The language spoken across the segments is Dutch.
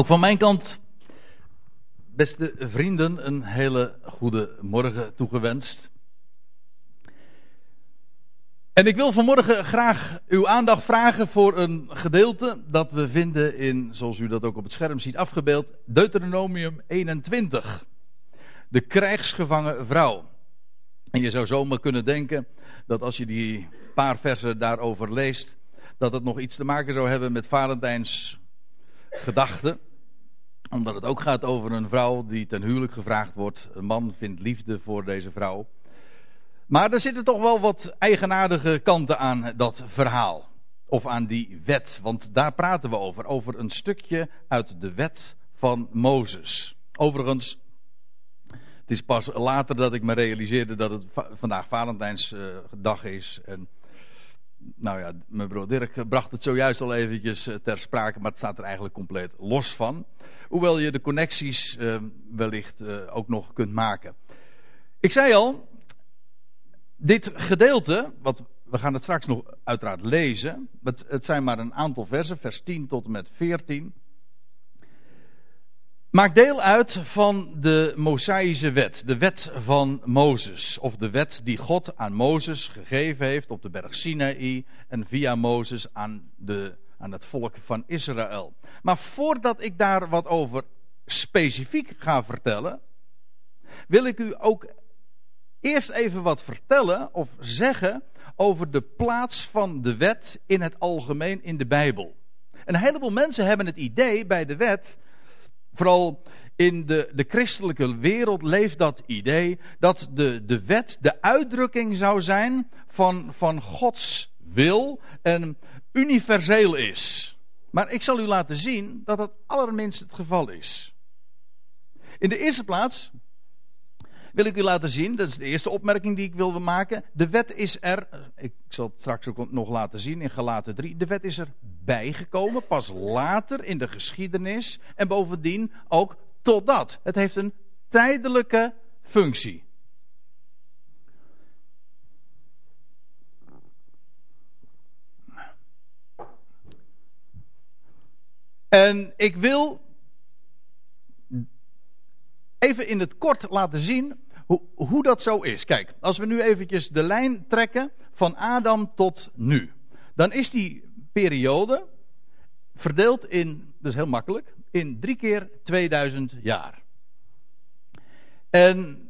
Ook van mijn kant, beste vrienden, een hele goede morgen toegewenst. En ik wil vanmorgen graag uw aandacht vragen voor een gedeelte dat we vinden in, zoals u dat ook op het scherm ziet afgebeeld, Deuteronomium 21. De krijgsgevangen vrouw. En je zou zomaar kunnen denken dat als je die paar versen daarover leest, dat het nog iets te maken zou hebben met Valentijns gedachten. Omdat het ook gaat over een vrouw die ten huwelijk gevraagd wordt. Een man vindt liefde voor deze vrouw. Maar er zitten toch wel wat eigenaardige kanten aan dat verhaal. Of aan die wet. Want daar praten we over. Over een stukje uit de wet van Mozes. Overigens, het is pas later dat ik me realiseerde dat het vandaag Valentijnsdag is. En nou ja, mijn broer Dirk bracht het zojuist al eventjes eh, ter sprake, maar het staat er eigenlijk compleet los van. Hoewel je de connecties uh, wellicht uh, ook nog kunt maken. Ik zei al, dit gedeelte, wat, we gaan het straks nog uiteraard lezen. Het, het zijn maar een aantal versen, vers 10 tot en met 14. Maakt deel uit van de Mosaïsche wet, de wet van Mozes. Of de wet die God aan Mozes gegeven heeft op de berg Sinaï en via Mozes aan, de, aan het volk van Israël. Maar voordat ik daar wat over specifiek ga vertellen, wil ik u ook eerst even wat vertellen of zeggen over de plaats van de wet in het algemeen in de Bijbel. Een heleboel mensen hebben het idee bij de wet, vooral in de, de christelijke wereld leeft dat idee dat de, de wet de uitdrukking zou zijn van, van Gods wil en universeel is. Maar ik zal u laten zien dat dat allerminst het geval is. In de eerste plaats wil ik u laten zien, dat is de eerste opmerking die ik wil maken. De wet is er, ik zal het straks ook nog laten zien in Galaten 3. De wet is er bijgekomen, pas later in de geschiedenis. En bovendien ook totdat. Het heeft een tijdelijke functie. En ik wil even in het kort laten zien hoe, hoe dat zo is. Kijk, als we nu eventjes de lijn trekken van Adam tot nu. Dan is die periode verdeeld in, dat is heel makkelijk, in drie keer 2000 jaar. En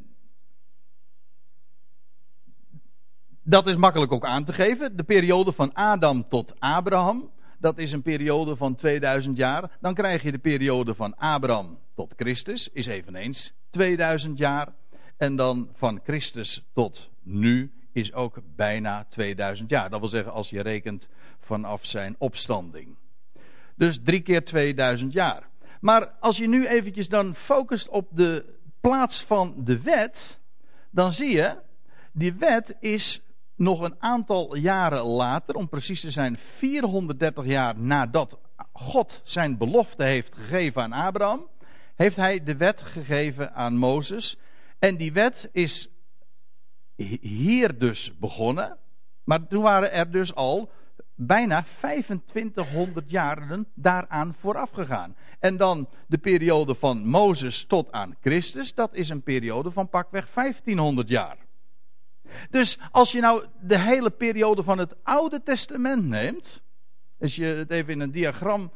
dat is makkelijk ook aan te geven. De periode van Adam tot Abraham, dat is een periode van 2000 jaar. Dan krijg je de periode van Abraham tot Christus, is eveneens 2000 jaar. En dan van Christus tot nu is ook bijna 2000 jaar. Dat wil zeggen als je rekent vanaf zijn opstanding. Dus drie keer 2000 jaar. Maar als je nu eventjes dan focust op de plaats van de wet, dan zie je, die wet is nog een aantal jaren later, om precies te zijn 430 jaar nadat God zijn belofte heeft gegeven aan Abraham, heeft hij de wet gegeven aan Mozes. En die wet is hier dus begonnen. Maar toen waren er dus al bijna 2500 jaren daaraan vooraf gegaan. En dan de periode van Mozes tot aan Christus, dat is een periode van pakweg 1500 jaar. Dus als je nou de hele periode van het Oude Testament neemt, als je het even in een diagram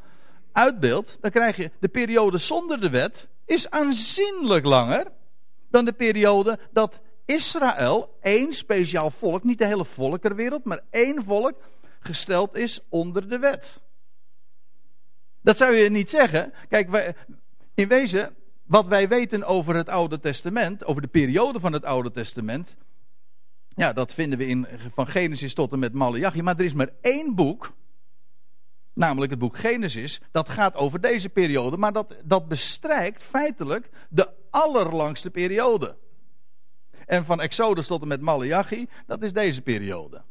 uitbeeldt, dan krijg je de periode zonder de wet is aanzienlijk langer dan de periode dat Israël, één speciaal volk, niet de hele volkerwereld, maar één volk, gesteld is onder de wet. Dat zou je niet zeggen. Kijk, in wezen, wat wij weten over het Oude Testament, over de periode van het Oude Testament, ja, dat vinden we in, van Genesis tot en met Malachi. Maar er is maar één boek, namelijk het boek Genesis, dat gaat over deze periode. Maar dat, dat bestrijkt feitelijk de allerlangste periode. En van Exodus tot en met Malachi, dat is deze periode.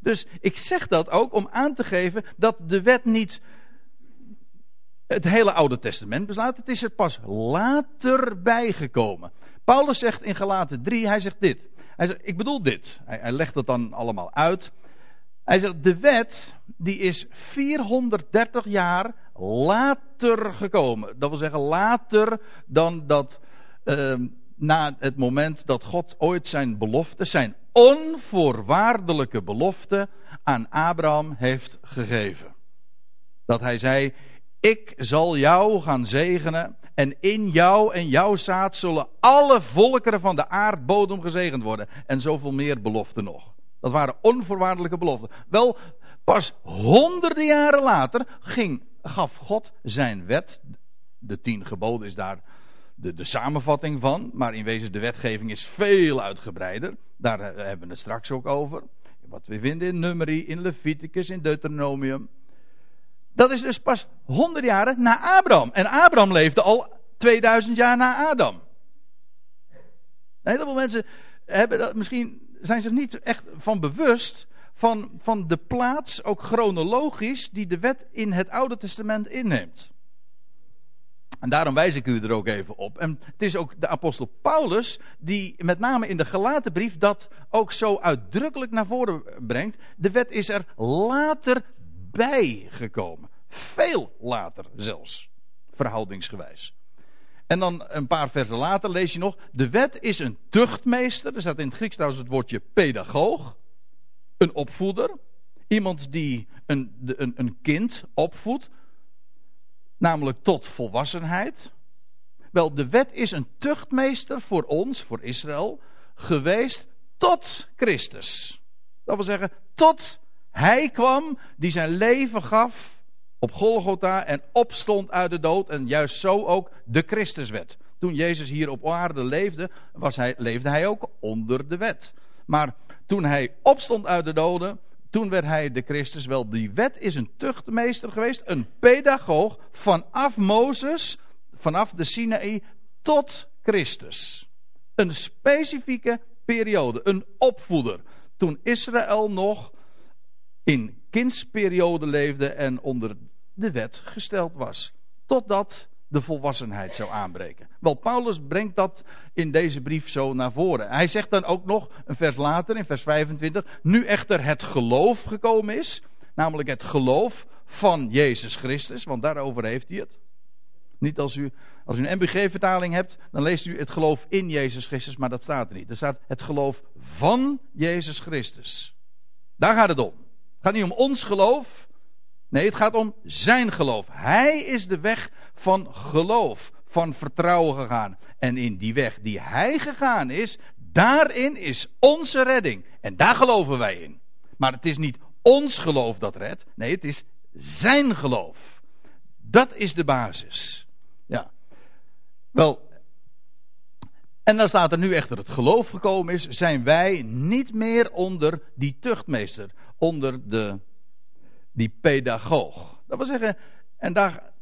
Dus ik zeg dat ook om aan te geven dat de wet niet het hele Oude Testament beslaat. Het is er pas later bijgekomen. Paulus zegt in Galaten 3, hij zegt dit. Hij zegt, ik bedoel dit. Hij, hij legt het dan allemaal uit. Hij zegt, de wet, die is 430 jaar later gekomen. Dat wil zeggen later dan dat, uh, na het moment dat God ooit zijn belofte, zijn onvoorwaardelijke belofte aan Abraham heeft gegeven. Dat hij zei, ik zal jou gaan zegenen en in jou en jouw zaad zullen alle volkeren van de aardbodem gezegend worden. En zoveel meer beloften nog. Dat waren onvoorwaardelijke beloften. Wel, pas honderden jaren later ging, gaf God zijn wet. De tien geboden is daar de, de samenvatting van. Maar in wezen de wetgeving is veel uitgebreider. Daar hebben we het straks ook over. Wat we vinden in Numeri, in Leviticus, in Deuteronomium. Dat is dus pas honderd jaren na Abraham. En Abraham leefde al 2000 jaar na Adam. Een heleboel mensen hebben dat, misschien zijn zich niet echt van bewust van, van de plaats, ook chronologisch, die de wet in het Oude Testament inneemt. En daarom wijs ik u er ook even op. En het is ook de apostel Paulus die met name in de gelaten brief dat ook zo uitdrukkelijk naar voren brengt. De wet is er later bijgekomen. Veel later zelfs, verhoudingsgewijs. En dan een paar versen later lees je nog: De wet is een tuchtmeester. Er staat in het Grieks trouwens het woordje pedagoog. Een opvoeder. Iemand die een, een, een kind opvoedt. Namelijk tot volwassenheid. Wel, de wet is een tuchtmeester voor ons, voor Israël, geweest tot Christus. Dat wil zeggen, tot hij kwam die zijn leven gaf op Golgotha en opstond uit de dood. En juist zo ook de Christuswet. Toen Jezus hier op aarde leefde, was hij, leefde hij ook onder de wet. Maar toen hij opstond uit de doden, toen werd hij de Christus. Wel, die wet is een tuchtmeester geweest, een pedagoog vanaf Mozes, vanaf de Sinaï tot Christus. Een specifieke periode, een opvoeder. Toen Israël nog in kindsperiode leefde en onder de wet gesteld was. Totdat de volwassenheid zou aanbreken. Wel, Paulus brengt dat in deze brief zo naar voren. Hij zegt dan ook nog, een vers later, in vers 25, nu echter het geloof gekomen is, namelijk het geloof van Jezus Christus, want daarover heeft hij het. Niet als u, als u een MBG-vertaling hebt, dan leest u het geloof in Jezus Christus, maar dat staat er niet. Er staat het geloof van Jezus Christus. Daar gaat het om. Het gaat niet om ons geloof, Nee, het gaat om zijn geloof. Hij is de weg van geloof, van vertrouwen gegaan. En in die weg die hij gegaan is, daarin is onze redding. En daar geloven wij in. Maar het is niet ons geloof dat redt. Nee, het is zijn geloof. Dat is de basis. Ja. Wel. En dan staat er nu echter het geloof gekomen is, zijn wij niet meer onder die tuchtmeester, onder de die pedagoog. Dat wil zeggen, en daar,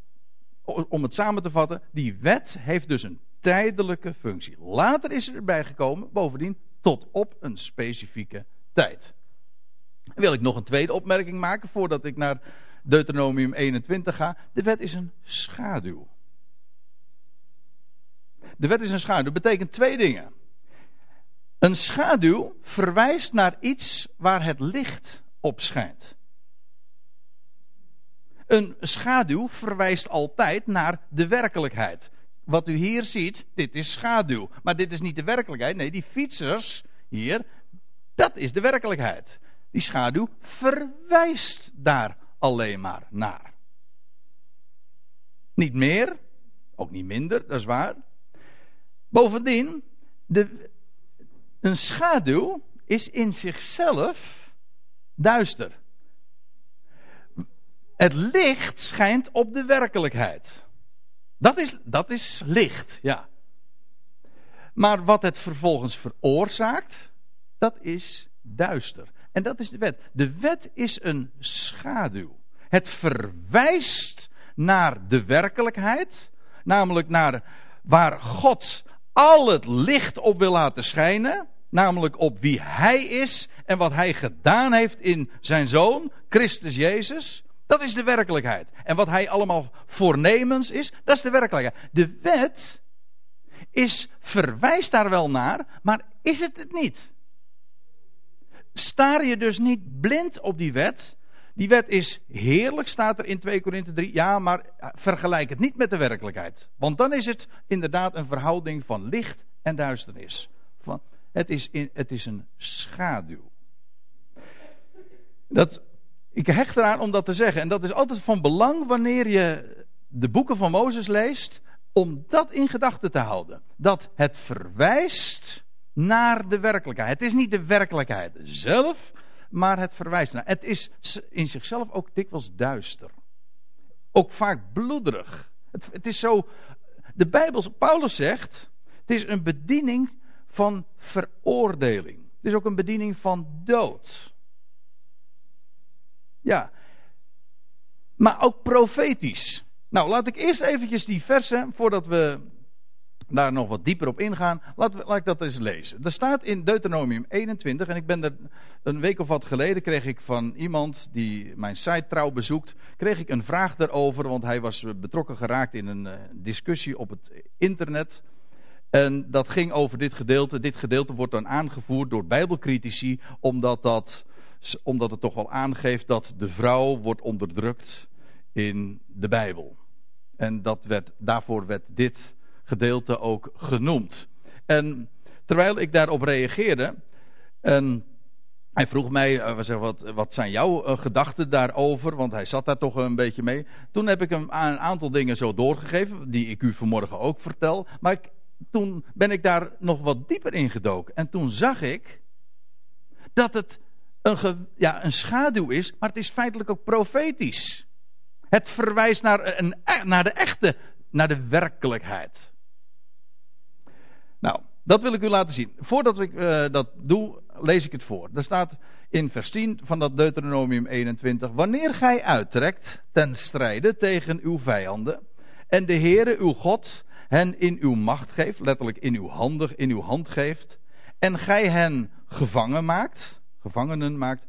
om het samen te vatten, die wet heeft dus een tijdelijke functie. Later is er erbij gekomen, bovendien, tot op een specifieke tijd. wil ik nog een tweede opmerking maken voordat ik naar Deuteronomium 21 ga. De wet is een schaduw. De wet is een schaduw. Dat betekent twee dingen. Een schaduw verwijst naar iets waar het licht op schijnt. Een schaduw verwijst altijd naar de werkelijkheid. Wat u hier ziet, dit is schaduw. Maar dit is niet de werkelijkheid. Nee, die fietsers hier, dat is de werkelijkheid. Die schaduw verwijst daar alleen maar naar. Niet meer, ook niet minder, dat is waar. Bovendien, de, een schaduw is in zichzelf duister. Het licht schijnt op de werkelijkheid. Dat is, dat is licht, ja. Maar wat het vervolgens veroorzaakt, dat is duister. En dat is de wet. De wet is een schaduw. Het verwijst naar de werkelijkheid, namelijk naar waar God al het licht op wil laten schijnen, namelijk op wie Hij is en wat Hij gedaan heeft in Zijn Zoon, Christus Jezus. Dat is de werkelijkheid. En wat hij allemaal voornemens is, dat is de werkelijkheid. De wet is, verwijst daar wel naar, maar is het het niet? Staar je dus niet blind op die wet, Die wet is heerlijk, staat er in 2 Korinthe 3. Ja, maar vergelijk het niet met de werkelijkheid. Want dan is het inderdaad een verhouding van licht en duisternis. Van, het, is in, het is een schaduw. Dat, ik hecht eraan om dat te zeggen. En dat is altijd van belang wanneer je de boeken van Mozes leest. Om dat in gedachten te houden. Dat het verwijst naar de werkelijkheid. Het is niet de werkelijkheid zelf, maar het verwijst naar. Het is in zichzelf ook dikwijls duister. Ook vaak bloederig. Het, het is zo. De Bijbel, Paulus zegt. Het is een bediening van veroordeling. Het is ook een bediening van dood. Ja. Maar ook profetisch. Nou, laat ik eerst eventjes die versen, voordat we daar nog wat dieper op ingaan, laat, ik dat eens lezen. Er staat in Deuteronomium 21, en ik ben er een week of wat geleden, kreeg ik van iemand die mijn site trouw bezoekt, kreeg ik een vraag daarover, want hij was betrokken geraakt in een uh, discussie op het internet. En dat ging over dit gedeelte. Dit gedeelte wordt dan aangevoerd door bijbelcritici, omdat, dat, omdat het toch wel aangeeft dat de vrouw wordt onderdrukt in de Bijbel. En dat werd, daarvoor werd dit gedeelte ook genoemd. En terwijl ik daarop reageerde, en hij vroeg mij, uh, wat, wat zijn jouw uh, gedachten daarover? Want hij zat daar toch een beetje mee. Toen heb ik hem een aantal dingen zo doorgegeven, die ik u vanmorgen ook vertel. Maar ik, toen ben ik daar nog wat dieper in gedoken. En toen zag ik dat het een, ja, een schaduw is, maar het is feitelijk ook profetisch. Het verwijst naar, een, naar de echte, naar de werkelijkheid. Nou, dat wil ik u laten zien. Voordat ik uh, dat doe, lees ik het voor. Er staat in vers 10 van dat Deuteronomium 21. Wanneer gij uittrekt ten strijde tegen uw vijanden. En de Heere uw God hen in uw macht geeft. Letterlijk in uw handen, in uw hand geeft. En gij hen gevangen maakt. Gevangenen maakt.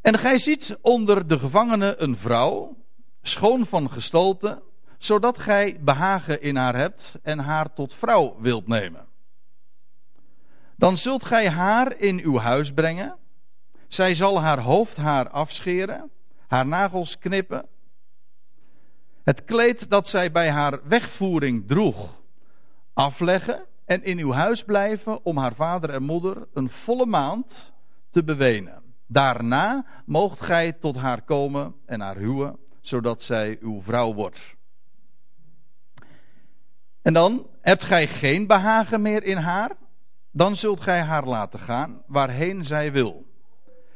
En gij ziet onder de gevangenen een vrouw. Schoon van gestalte zodat gij behagen in haar hebt en haar tot vrouw wilt nemen. Dan zult gij haar in uw huis brengen. Zij zal haar hoofdhaar afscheren, haar nagels knippen. Het kleed dat zij bij haar wegvoering droeg, afleggen en in uw huis blijven om haar vader en moeder een volle maand te bewenen. Daarna moogt gij tot haar komen en haar huwen, zodat zij uw vrouw wordt. En dan hebt gij geen behagen meer in haar, dan zult gij haar laten gaan waarheen zij wil.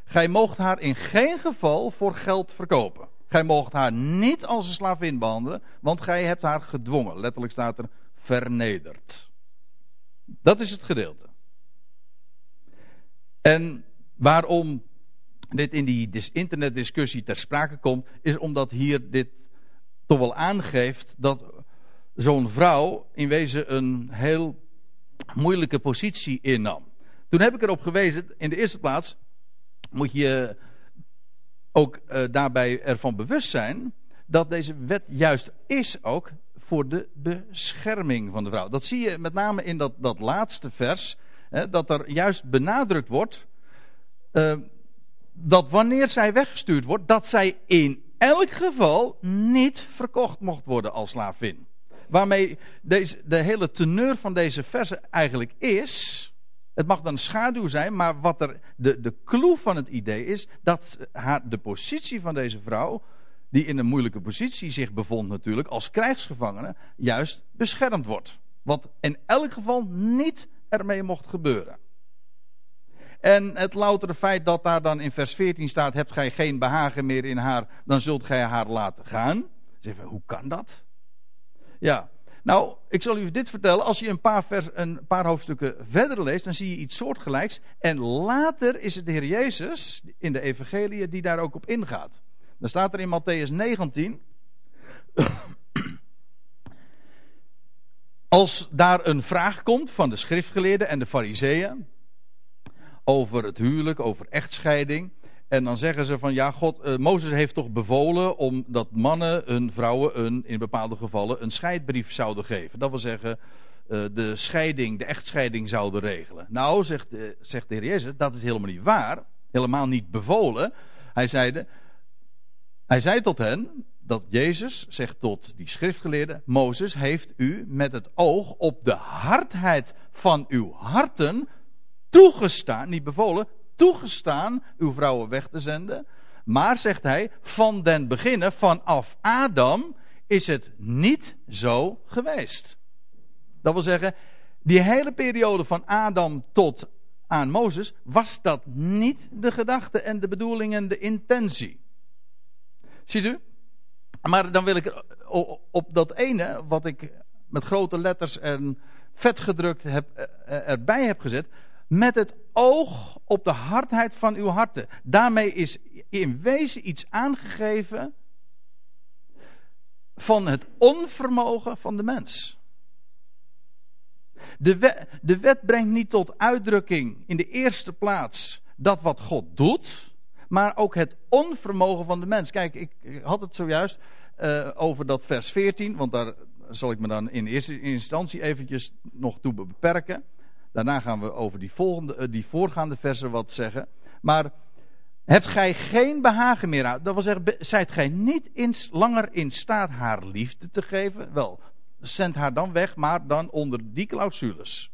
Gij moogt haar in geen geval voor geld verkopen. Gij moogt haar niet als een slavin behandelen, want gij hebt haar gedwongen. Letterlijk staat er vernederd. Dat is het gedeelte. En waarom dit in die internetdiscussie ter sprake komt, is omdat hier dit toch wel aangeeft dat zo'n vrouw in wezen een heel moeilijke positie innam. Toen heb ik erop gewezen, in de eerste plaats moet je ook uh, daarbij ervan bewust zijn dat deze wet juist is ook voor de bescherming van de vrouw. Dat zie je met name in dat, dat laatste vers, hè, dat er juist benadrukt wordt uh, dat wanneer zij weggestuurd wordt, dat zij in elk geval niet verkocht mocht worden als slavin waarmee deze, de hele teneur van deze verse eigenlijk is. Het mag dan een schaduw zijn, maar wat er de, de clue van het idee is, dat haar, de positie van deze vrouw, die in een moeilijke positie zich bevond natuurlijk, als krijgsgevangene, juist beschermd wordt. Wat in elk geval niet ermee mocht gebeuren. En het loutere feit dat daar dan in vers 14 staat: Hebt gij geen behagen meer in haar, dan zult gij haar laten gaan. Zeg, hoe kan dat? Ja, nou, ik zal u dit vertellen. Als je een paar, vers, een paar hoofdstukken verder leest, dan zie je iets soortgelijks. En later is het de Heer Jezus in de Evangelie die daar ook op ingaat. Dan staat er in Matthäus 19. Als daar een vraag komt van de schriftgeleerden en de fariseeën over het huwelijk, over echtscheiding. En dan zeggen ze van ja, God, uh, Mozes heeft toch bevolen om dat mannen hun vrouwen een, in bepaalde gevallen een scheidbrief zouden geven. Dat wil zeggen, uh, de scheiding, de echtscheiding zouden regelen. Nou, zegt, uh, zegt de Heer Jezus, dat is helemaal niet waar. Helemaal niet bevolen. Hij zeide, Hij zei tot hen, dat Jezus zegt tot die schriftgeleerde, Mozes heeft u met het oog op de hardheid van uw harten toegestaan, niet bevolen, toegestaan uw vrouwen weg te zenden. Maar, zegt hij, van den beginnen, vanaf Adam, is het niet zo geweest. Dat wil zeggen, die hele periode van Adam tot aan Mozes, was dat niet de gedachte en de bedoeling en de intentie. Ziet u? Maar dan wil ik op dat ene, wat ik met grote letters en vet gedrukt heb, eh, eh, erbij heb gezet. Met het oog op de hardheid van uw harten. Daarmee is in wezen iets aangegeven van het onvermogen van de mens. De wet, de wet brengt niet tot uitdrukking in de eerste plaats dat wat God doet maar ook het onvermogen van de mens. Kijk, ik had het zojuist uh, over dat vers 14, want daar zal ik me dan in eerste instantie eventjes nog toe beperken. Daarna gaan we over die, volgende, uh, die voorgaande versen wat zeggen. Maar hebt gij geen behagen meer aan? Dat wil zeggen, zijt gij niet langer in staat haar liefde te geven? Wel, zend haar dan weg, maar dan onder die clausules.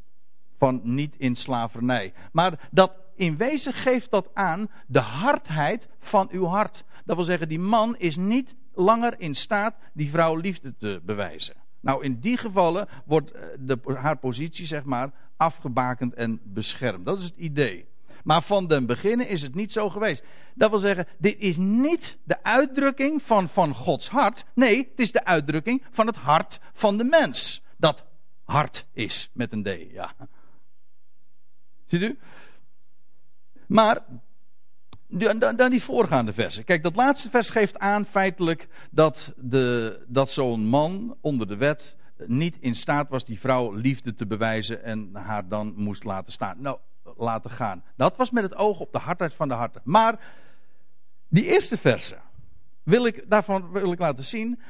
Van niet in slavernij. Maar dat in wezen geeft dat aan de hardheid van uw hart. Dat wil zeggen, die man is niet langer in staat die vrouw liefde te bewijzen. Nou, in die gevallen wordt eh, de, haar positie, zeg maar, afgebakend en beschermd. Dat is het idee. Maar van den beginnen is het niet zo geweest. Dat wil zeggen, dit is niet de uitdrukking van, van Gods hart. Nee, het is de uitdrukking van het hart van de mens. Dat hart is met een D, ja. Ziet u? Maar dan, dan die voorgaande versen. Kijk, dat laatste vers geeft aan feitelijk dat, de, dat zo'n man onder de wet niet in staat was die vrouw liefde te bewijzen en haar dan moest laten staan. Nou, laten gaan. Dat was met het oog op de hardheid van de harten. Maar die eerste versen wil ik, daarvan wil ik laten zien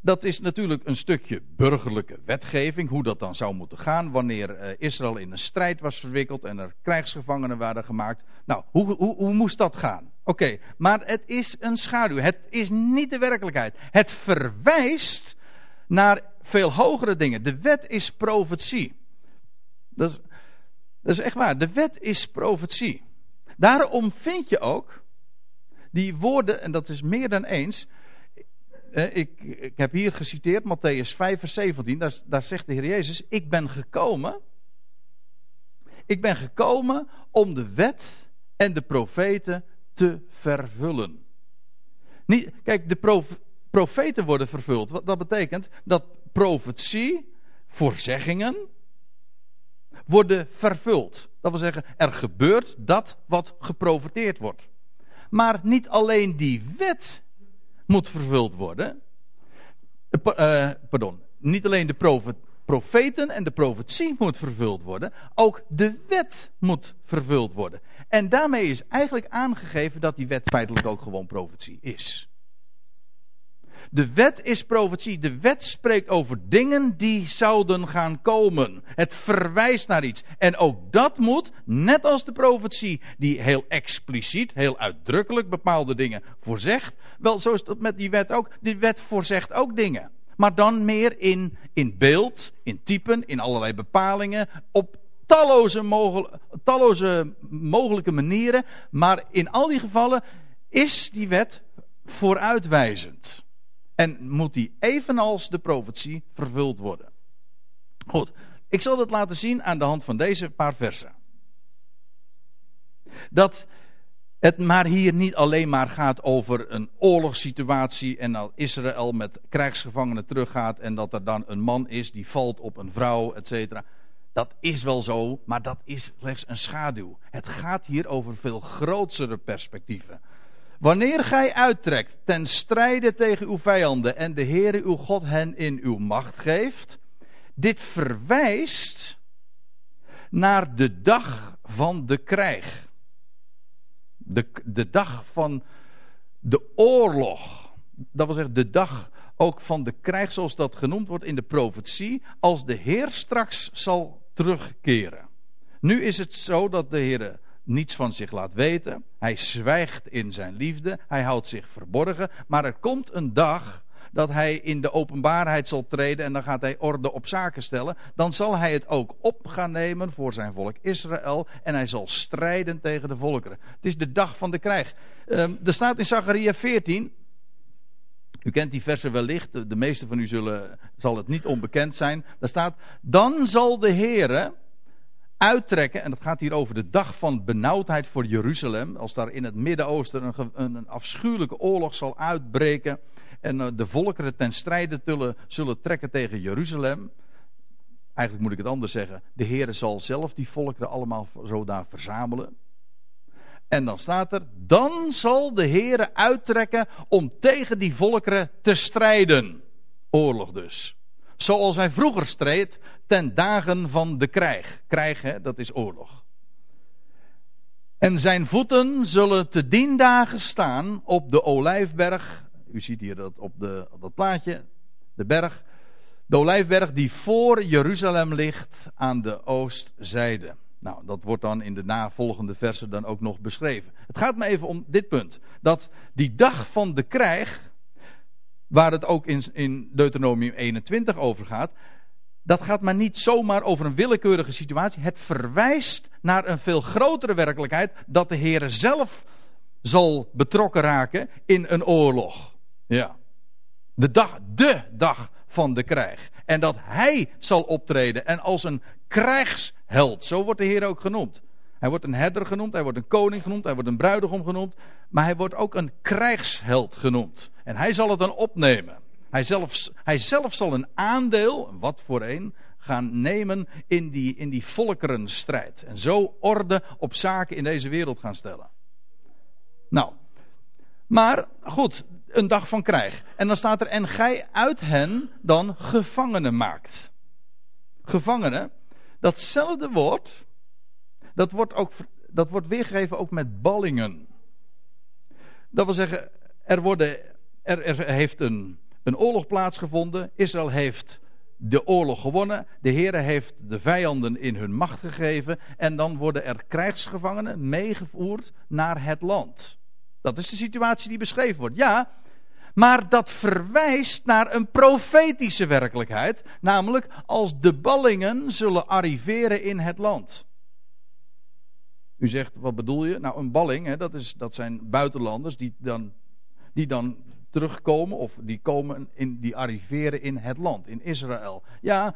dat is natuurlijk een stukje burgerlijke wetgeving, hoe dat dan zou moeten gaan wanneer eh, Israël in een strijd was verwikkeld en er krijgsgevangenen waren gemaakt. Nou, hoe, hoe, hoe moest dat gaan? Oké, maar het is een schaduw. Het is niet de werkelijkheid. Het verwijst naar veel hogere dingen. De wet is profetie. Dat is, dat is echt waar. De wet is profetie. Daarom vind je ook die woorden, en dat is meer dan eens, ik, ik heb hier geciteerd Matthäus 5, vers 17. Daar, daar zegt de Heer Jezus: Ik ben gekomen. Ik ben gekomen om de wet en de profeten te vervullen. Kijk, de profeten worden vervuld. Wat dat betekent dat profetie, voorzeggingen, worden vervuld. Dat wil zeggen, er gebeurt dat wat geprofeteerd wordt. Maar niet alleen die wet moet vervuld worden. Uh, pardon, niet alleen de profeten en de profetie moet vervuld worden, ook de wet moet vervuld worden. En daarmee is eigenlijk aangegeven dat die wet feitelijk ook gewoon profetie is. De wet is profetie. De wet spreekt over dingen die zouden gaan komen. Het verwijst naar iets. En ook dat moet, net als de profetie, die heel expliciet, heel uitdrukkelijk bepaalde dingen voorzegt. Wel, zo is het met die wet ook. Die wet voorzegt ook dingen. Maar dan meer in, in beeld, in typen, in allerlei bepalingen. Op talloze, talloze mogelijke manieren. Maar in al die gevallen is die wet vooruitwijzend. En moet die evenals de profetie vervuld worden. Goed, ik zal dat laten zien aan de hand van deze paar versen. Dat het maar hier niet alleen maar gaat over een oorlogssituatie en dat Israël met krijgsgevangenen teruggaat en dat er dan een man is die valt op een vrouw, etc. Dat is wel zo, maar dat is slechts een schaduw. Het gaat hier over veel grotere perspectieven. Wanneer gij uittrekt ten strijde tegen uw vijanden en de Heere uw God hen in uw macht geeft, dit verwijst naar de dag van de krijg. De, de dag van de oorlog. Dat wil zeggen, de dag ook van de krijg, zoals dat genoemd wordt in de profetie, als de Heer straks zal terugkeren. Nu is het zo dat de Heer niets van zich laat weten. Hij zwijgt in zijn liefde. Hij houdt zich verborgen. Maar er komt een dag dat hij in de openbaarheid zal treden en dan gaat hij orde op zaken stellen. Dan zal hij het ook op gaan nemen voor zijn volk Israël en hij zal strijden tegen de volkeren. Het is de dag van de krijg. Um, er staat in Zachariah 14, u kent die versen wellicht, de meeste van u zullen, zal het niet onbekend zijn. Daar staat, dan zal de Heere uittrekken, en dat gaat hier over de dag van benauwdheid voor Jeruzalem, als daar in het Midden-Oosten een, een, afschuwelijke oorlog zal uitbreken en eh, de volkeren ten strijde zullen, zullen trekken tegen Jeruzalem. Eigenlijk moet ik het anders zeggen. De Heer zal zelf die volkeren allemaal zo daar verzamelen. En dan staat er, dan zal de Heer uittrekken om tegen die volkeren te strijden. Oorlog dus. Zoals hij vroeger streed ten dagen van de krijg. Krijg, dat is oorlog. En zijn voeten zullen te dien dagen staan op de olijfberg. U ziet hier dat op, de, dat plaatje, de berg. De olijfberg die voor Jeruzalem ligt aan de oostzijde. Nou, dat wordt dan in de navolgende versen dan ook nog beschreven. Het gaat me even om dit punt. Dat die dag van de krijg, waar het ook in, in Deuteronomium 21 over gaat, dat gaat maar niet zomaar over een willekeurige situatie. Het verwijst naar een veel grotere werkelijkheid dat de Heer zelf zal betrokken raken in een oorlog. Ja. De dag, de dag van de krijg. En dat hij zal optreden en als een krijgsheld. Zo wordt de Heer ook genoemd. Hij wordt een herder genoemd, hij wordt een koning genoemd, hij wordt een bruidegom genoemd. Maar hij wordt ook een krijgsheld genoemd. En hij zal het dan opnemen. Hij zelf, hij zelf zal een aandeel, wat voor een, gaan nemen in die, in die volkerenstrijd. En zo orde op zaken in deze wereld gaan stellen. Nou, maar goed, een dag van krijg. En dan staat er, en gij uit hen dan gevangenen maakt. Gevangenen, datzelfde woord, dat wordt, ook, dat wordt weergegeven ook met ballingen. Dat wil zeggen, er, worden, er, er heeft een, een oorlog plaatsgevonden. Israël heeft de oorlog gewonnen. De Heer heeft de vijanden in hun macht gegeven. En dan worden er krijgsgevangenen meegevoerd naar het land. Dat is de situatie die beschreven wordt. Ja, maar dat verwijst naar een profetische werkelijkheid. Namelijk als de ballingen zullen arriveren in het land. U zegt, wat bedoel je? Nou, een balling, hè, dat, is, dat zijn buitenlanders die dan, die dan terugkomen of die, komen in, die arriveren in het land, in Israël. Ja,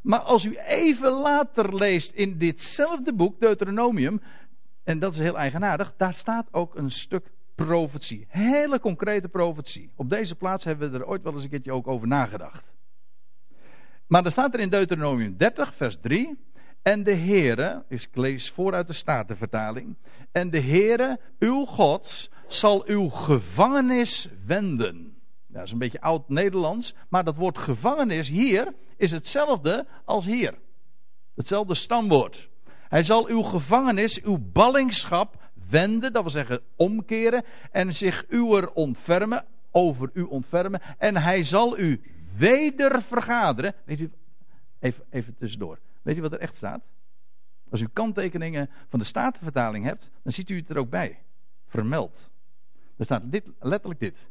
maar als u even later leest in ditzelfde boek, Deuteronomium, en dat is heel eigenaardig, daar staat ook een stuk profetie. Hele concrete profetie. Op deze plaats hebben we er ooit wel eens een keertje ook over nagedacht. Maar er staat er in Deuteronomium 30, vers 3. En de Heere, ik lees vooruit de Statenvertaling. En de Heere, uw God, zal uw gevangenis wenden. Dat is een beetje oud-Nederlands, maar dat woord gevangenis hier is hetzelfde als hier. Hetzelfde stamwoord. Hij zal uw gevangenis, uw ballingschap wenden, dat wil zeggen omkeren, en zich uwer ontfermen, over u ontfermen, en hij zal u weder vergaderen. Weet u, even, even tussendoor. Weet u wat er echt staat? Als u kanttekeningen van de Statenvertaling hebt, dan ziet u het er ook bij. Vermeld. Er staat dit, letterlijk dit.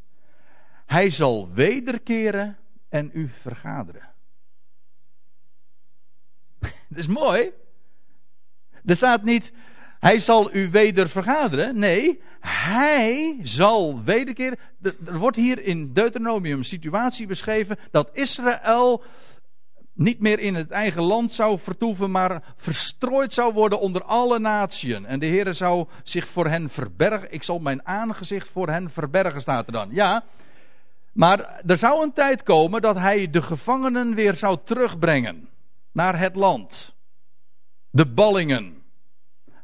Hij zal wederkeren en u vergaderen. Dat is mooi. Er staat niet, hij zal u weder vergaderen. Nee, hij zal wederkeren. Er wordt hier in Deuteronomium situatie beschreven dat Israël niet meer in het eigen land zou vertoeven, maar verstrooid zou worden onder alle naties. En de Heer zou zich voor hen verbergen. Ik zal mijn aangezicht voor hen verbergen, staat er dan. Ja, maar er zou een tijd komen dat hij de gevangenen weer zou terugbrengen naar het land. De ballingen.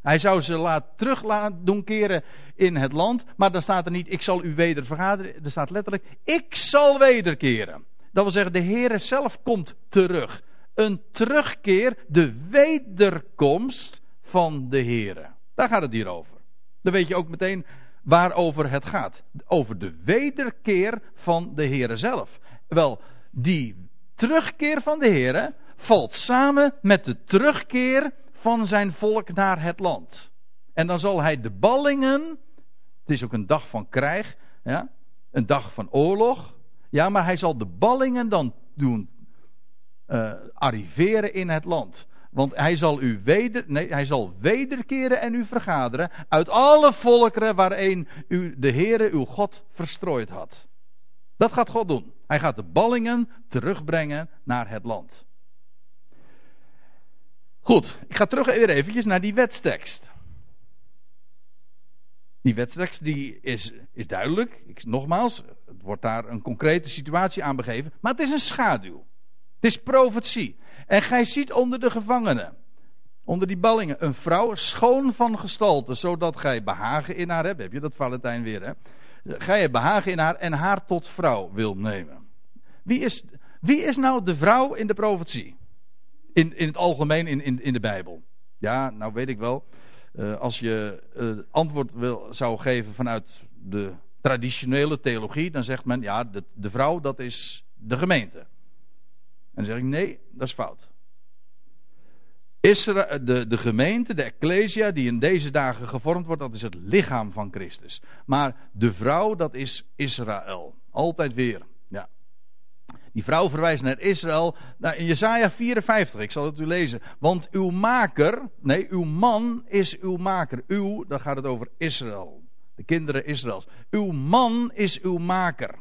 Hij zou ze laat, terug laten doen keren in het land. Maar dan staat er niet, ik zal u weder vergaderen. Er staat letterlijk, ik zal wederkeren. Dat wil zeggen, de Heer zelf komt terug. Een terugkeer, de wederkomst van de Heer. Daar gaat het hier over. Dan weet je ook meteen waarover het gaat. Over de wederkeer van de Heer zelf. Wel, die terugkeer van de Heer, valt samen met de terugkeer van zijn volk naar het land. En dan zal hij de ballingen. Het is ook een dag van krijg. Ja, een dag van oorlog. Ja, maar hij zal de ballingen dan doen uh, arriveren in het land. Want hij zal u weder, nee, hij zal wederkeren en u vergaderen uit alle volkeren waarin u de Heere uw God verstrooid had. Dat gaat God doen. Hij gaat de ballingen terugbrengen naar het land. Goed, ik ga terug weer eventjes naar die wetstekst. Die wetstekst die is, is duidelijk. Ik, nogmaals, het wordt daar een concrete situatie aan begeven. Maar het is een schaduw. Het is profetie. En gij ziet onder de gevangenen, onder die ballingen, een vrouw schoon van gestalte, zodat gij behagen in haar hebt. Heb je dat Valentijn weer, hè? Gij hebt behagen in haar en haar tot vrouw wil nemen. Wie is, wie is nou de vrouw in de profetie? In, in het algemeen in, in, in de Bijbel. Ja, nou weet ik wel. Uh, als je uh, antwoord wil, zou geven vanuit de traditionele theologie, dan zegt men ja, de, de vrouw dat is de gemeente. En dan zeg ik nee, dat is fout. Israël, de, de gemeente, de ecclesia die in deze dagen gevormd wordt, dat is het lichaam van Christus. Maar de vrouw, dat is Israël. Altijd weer. Die vrouw verwijst naar Israël. Nou, in Jesaja 54, ik zal het u lezen. Want uw maker, nee, uw man is uw maker. Uw, dan gaat het over Israël. De kinderen Israëls. Uw man is uw maker.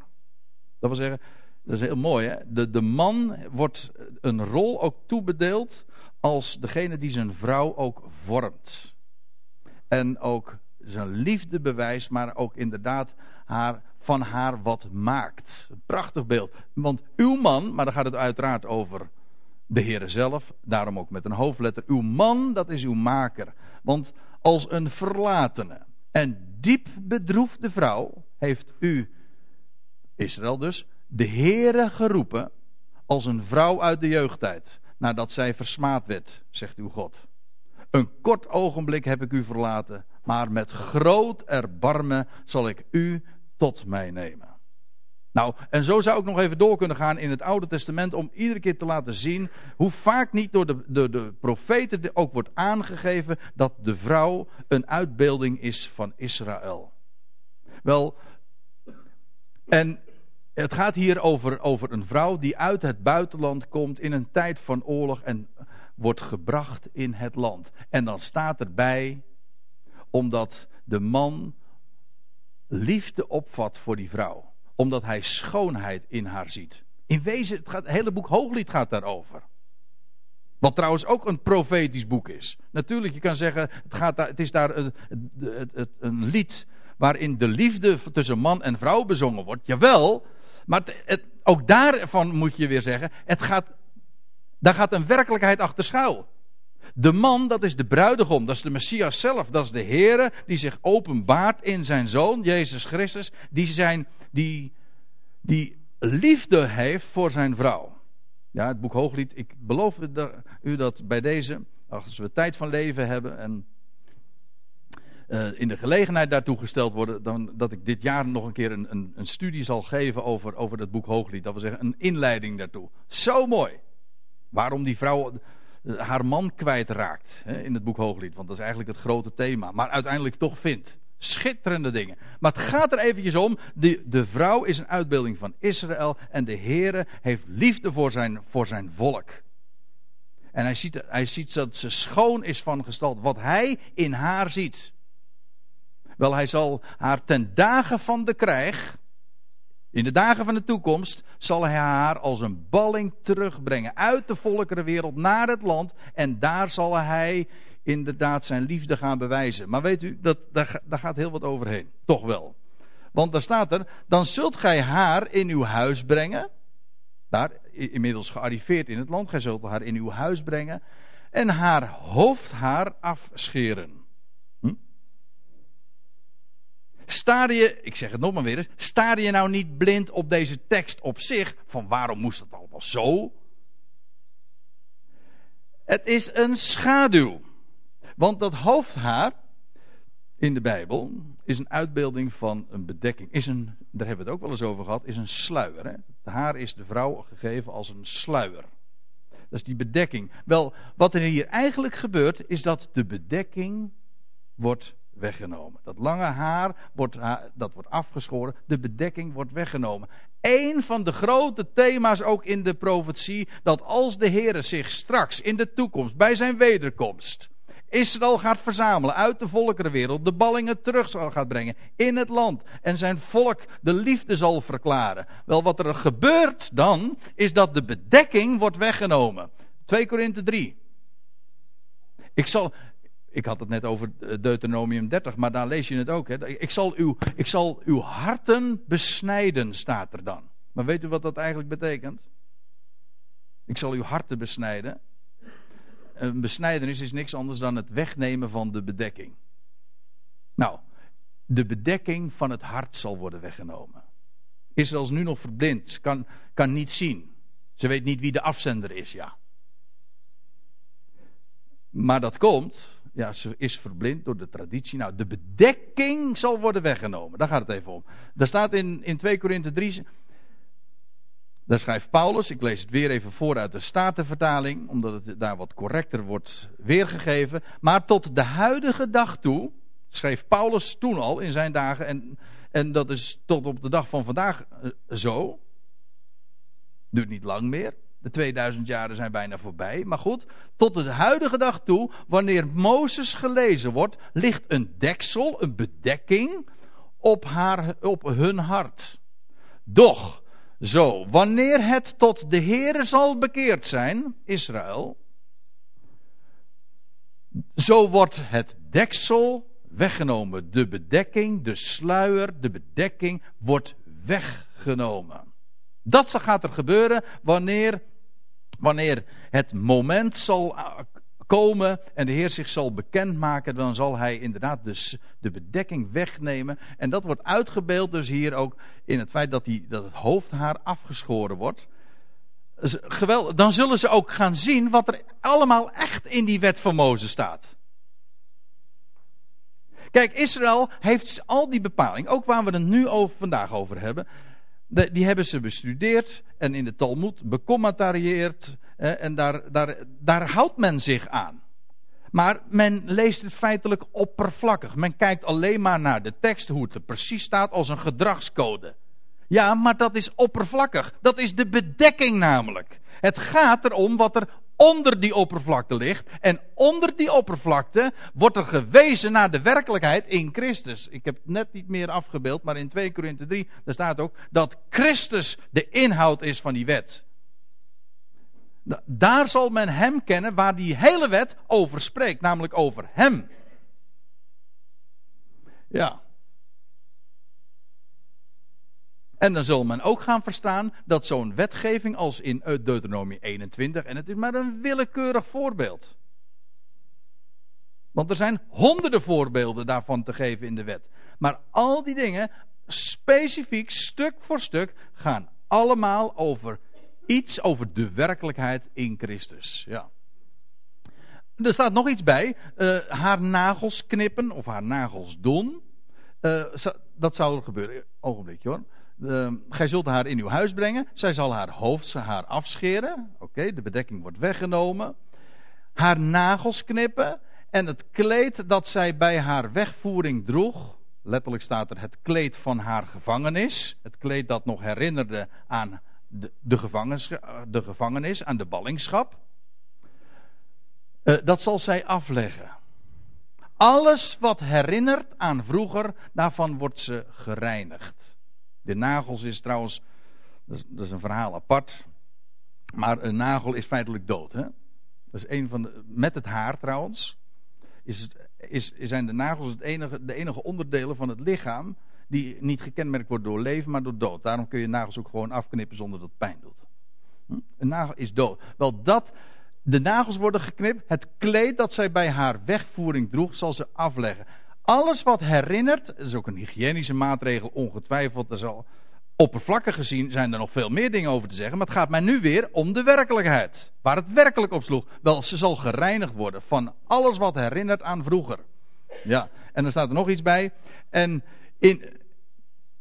Dat wil zeggen, dat is heel mooi, hè? De, de man wordt een rol ook toebedeeld als degene die zijn vrouw ook vormt. En ook zijn liefde bewijst, maar ook inderdaad haar, van haar wat maakt. Prachtig beeld. Want uw man, maar dan gaat het uiteraard over de Heere zelf, daarom ook met een hoofdletter. Uw man, dat is uw maker. Want als een verlatene en diep bedroefde vrouw heeft u, Israël dus, de Heere geroepen als een vrouw uit de jeugdtijd, nadat zij versmaad werd, zegt uw God. Een kort ogenblik heb ik u verlaten, maar met groot erbarmen zal ik u tot mij nemen. Nou, en zo zou ik nog even door kunnen gaan in het Oude Testament om iedere keer te laten zien hoe vaak niet door de, de, profeten ook wordt aangegeven dat de vrouw een uitbeelding is van Israël. Wel, en het gaat hier over, over een vrouw die uit het buitenland komt in een tijd van oorlog en wordt gebracht in het land. En dan staat erbij, omdat de man liefde opvat voor die vrouw. Omdat hij schoonheid in haar ziet. In wezen, het, gaat, hele boek Hooglied gaat daarover. Wat trouwens ook een profetisch boek is. Natuurlijk, je kan zeggen, het, gaat daar, het is daar een, een lied waarin de liefde tussen man en vrouw bezongen wordt. Jawel, maar het, ook daarvan moet je weer zeggen, het gaat, daar gaat een werkelijkheid achter schuil. De man, dat is de bruidegom, dat is de Messias zelf, dat is de Heere die zich openbaart in zijn zoon, Jezus Christus, die, zijn, die, die liefde heeft voor zijn vrouw. Ja, het boek Hooglied, ik beloof u dat bij deze, als we tijd van leven hebben en uh, in de gelegenheid daartoe gesteld worden, dan, dat ik dit jaar nog een keer een, een, een studie zal geven over, over dat boek Hooglied. Dat wil zeggen, een inleiding daartoe. Zo mooi. Waarom die vrouw eh, haar man kwijtraakt hè, in het boek Hooglied. Want dat is eigenlijk het grote thema. Maar uiteindelijk toch vindt. Schitterende dingen. Maar het gaat er eventjes om. De, de vrouw is een uitbeelding van Israël. En de Heere heeft liefde voor zijn, voor zijn volk. En hij ziet, hij ziet dat ze schoon is van gestalt. Wat hij in haar ziet. Wel, hij zal haar ten dagen van de krijg, in de dagen van de toekomst, zal hij haar als een balling terugbrengen uit de volkerenwereld naar het land. En daar zal hij inderdaad zijn liefde gaan bewijzen. Maar weet u, dat, daar, daar gaat heel wat overheen. Toch wel. Want daar staat er, dan zult gij haar in uw huis brengen. Daar, inmiddels gearriveerd in het land. Gij zult haar in uw huis brengen. En haar hoofdhaar afscheren. Staar je, ik zeg het nog maar weer eens, staar je nou niet blind op deze tekst op zich, van waarom moest het allemaal zo? Het is een schaduw. Want dat hoofdhaar in de Bijbel is een uitbeelding van een bedekking. Is een, daar hebben we het ook wel eens over gehad, is een sluier. Hè? Het haar is de vrouw gegeven als een sluier. Dat is die bedekking. Wel, wat er hier eigenlijk gebeurt, is dat de bedekking wordt weggenomen. Dat lange haar wordt, dat wordt afgeschoren. De bedekking wordt weggenomen. Eén van de grote thema's ook in de profetie. Dat als de Heer zich straks in de toekomst bij zijn wederkomst. Israël gaat verzamelen uit de volkerenwereld. De ballingen terug zal gaat brengen in het land. En zijn volk de liefde zal verklaren. Wel wat er gebeurt dan. Is dat de bedekking wordt weggenomen. 2 Korinthe 3. Ik zal, ik had het net over Deuteronomium 30, maar daar lees je het ook. Hè. Ik, zal uw, ik zal uw harten besnijden, staat er dan. Maar weet u wat dat eigenlijk betekent? Ik zal uw harten besnijden. Een besnijdenis is niks anders dan het wegnemen van de bedekking. Nou, de bedekking van het hart zal worden weggenomen. Israël is nu nog verblind, kan, kan niet zien. Ze weet niet wie de afzender is, ja. Maar dat komt ja, ze is verblind door de traditie. Nou, de bedekking zal worden weggenomen. Daar gaat het even om. Daar staat in, in 2 Korinthe 3. Daar schrijft Paulus, ik lees het weer even voor uit de Statenvertaling, omdat het daar wat correcter wordt weergegeven. Maar tot de huidige dag toe, schreef Paulus toen al in zijn dagen, en, en dat is tot op de dag van vandaag uh, zo. Duurt niet lang meer. De 2000 jaren zijn bijna voorbij. Maar goed, tot de huidige dag toe, wanneer Mozes gelezen wordt, ligt een deksel, een bedekking op, haar, op hun hart. Doch, zo, wanneer het tot de Heere zal bekeerd zijn, Israël, zo wordt het deksel weggenomen. De bedekking, de sluier, de bedekking wordt weggenomen. Dat gaat er gebeuren wanneer, wanneer het moment zal eh, komen en de Heer zich zal bekendmaken, dan zal hij inderdaad dus de bedekking wegnemen. En dat wordt uitgebeeld dus hier ook in het feit dat, die, dat het hoofdhaar afgeschoren wordt. Dan zullen ze ook gaan zien wat er allemaal echt in die wet van Mozes staat. Kijk, Israël heeft al die bepalingen, ook waar we het nu over, vandaag over hebben, die hebben ze bestudeerd en in de Talmud becommentarieerd. En daar, daar, daar houdt men zich aan. Maar men leest het feitelijk oppervlakkig. Men kijkt alleen maar naar de tekst, hoe het er precies staat, als een gedragscode. Ja, maar dat is oppervlakkig. Dat is de bedekking namelijk. Het gaat erom wat er onder die oppervlakte ligt. En onder die oppervlakte wordt er gewezen naar de werkelijkheid in Christus. Ik heb het net niet meer afgebeeld, maar in 2 Korinthe 3 daar staat ook dat Christus de inhoud is van die wet. Daar zal men hem kennen waar die hele wet over spreekt, namelijk over hem. Ja. En dan zal men ook gaan verstaan dat zo'n wetgeving als in Deuteronomie 21, en het is maar een willekeurig voorbeeld. Want er zijn honderden voorbeelden daarvan te geven in de wet. Maar al die dingen, specifiek, stuk voor stuk, gaan allemaal over iets over de werkelijkheid in Christus. Ja. Er staat nog iets bij. Uh, haar nagels knippen of haar nagels doen. Uh, dat zou er gebeuren. Ogenblikje hoor. Uh, gij zult haar in uw huis brengen. Zij zal haar hoofdhaar afscheren. Oké, de bedekking wordt weggenomen. Haar nagels knippen. En het kleed dat zij bij haar wegvoering droeg. Letterlijk staat er het kleed van haar gevangenis. Het kleed dat nog herinnerde aan de, de, gevangenis, aan de ballingschap. Uh, dat zal zij afleggen. Alles wat herinnert aan vroeger, daarvan wordt ze gereinigd. De nagels is trouwens, dat is, een verhaal apart. Maar een nagel is feitelijk dood. Hè? Dat is een van de, met het haar trouwens. Is is, zijn de nagels het enige, de enige onderdelen van het lichaam die niet gekenmerkt wordt door leven, maar door dood. Daarom kun je nagels ook gewoon afknippen zonder dat het pijn doet. Hm? Een nagel is dood. Wel, dat, de nagels worden geknipt. Het kleed dat zij bij haar wegvoering droeg, zal ze afleggen. Alles wat herinnert, dat is ook een hygiënische maatregel, ongetwijfeld. Er zal oppervlakkig gezien zijn er nog veel meer dingen over te zeggen. Maar het gaat mij nu weer om de werkelijkheid. Waar het werkelijk op sloeg. Wel, ze zal gereinigd worden van alles wat herinnert aan vroeger. Ja, en er staat er nog iets bij. En in,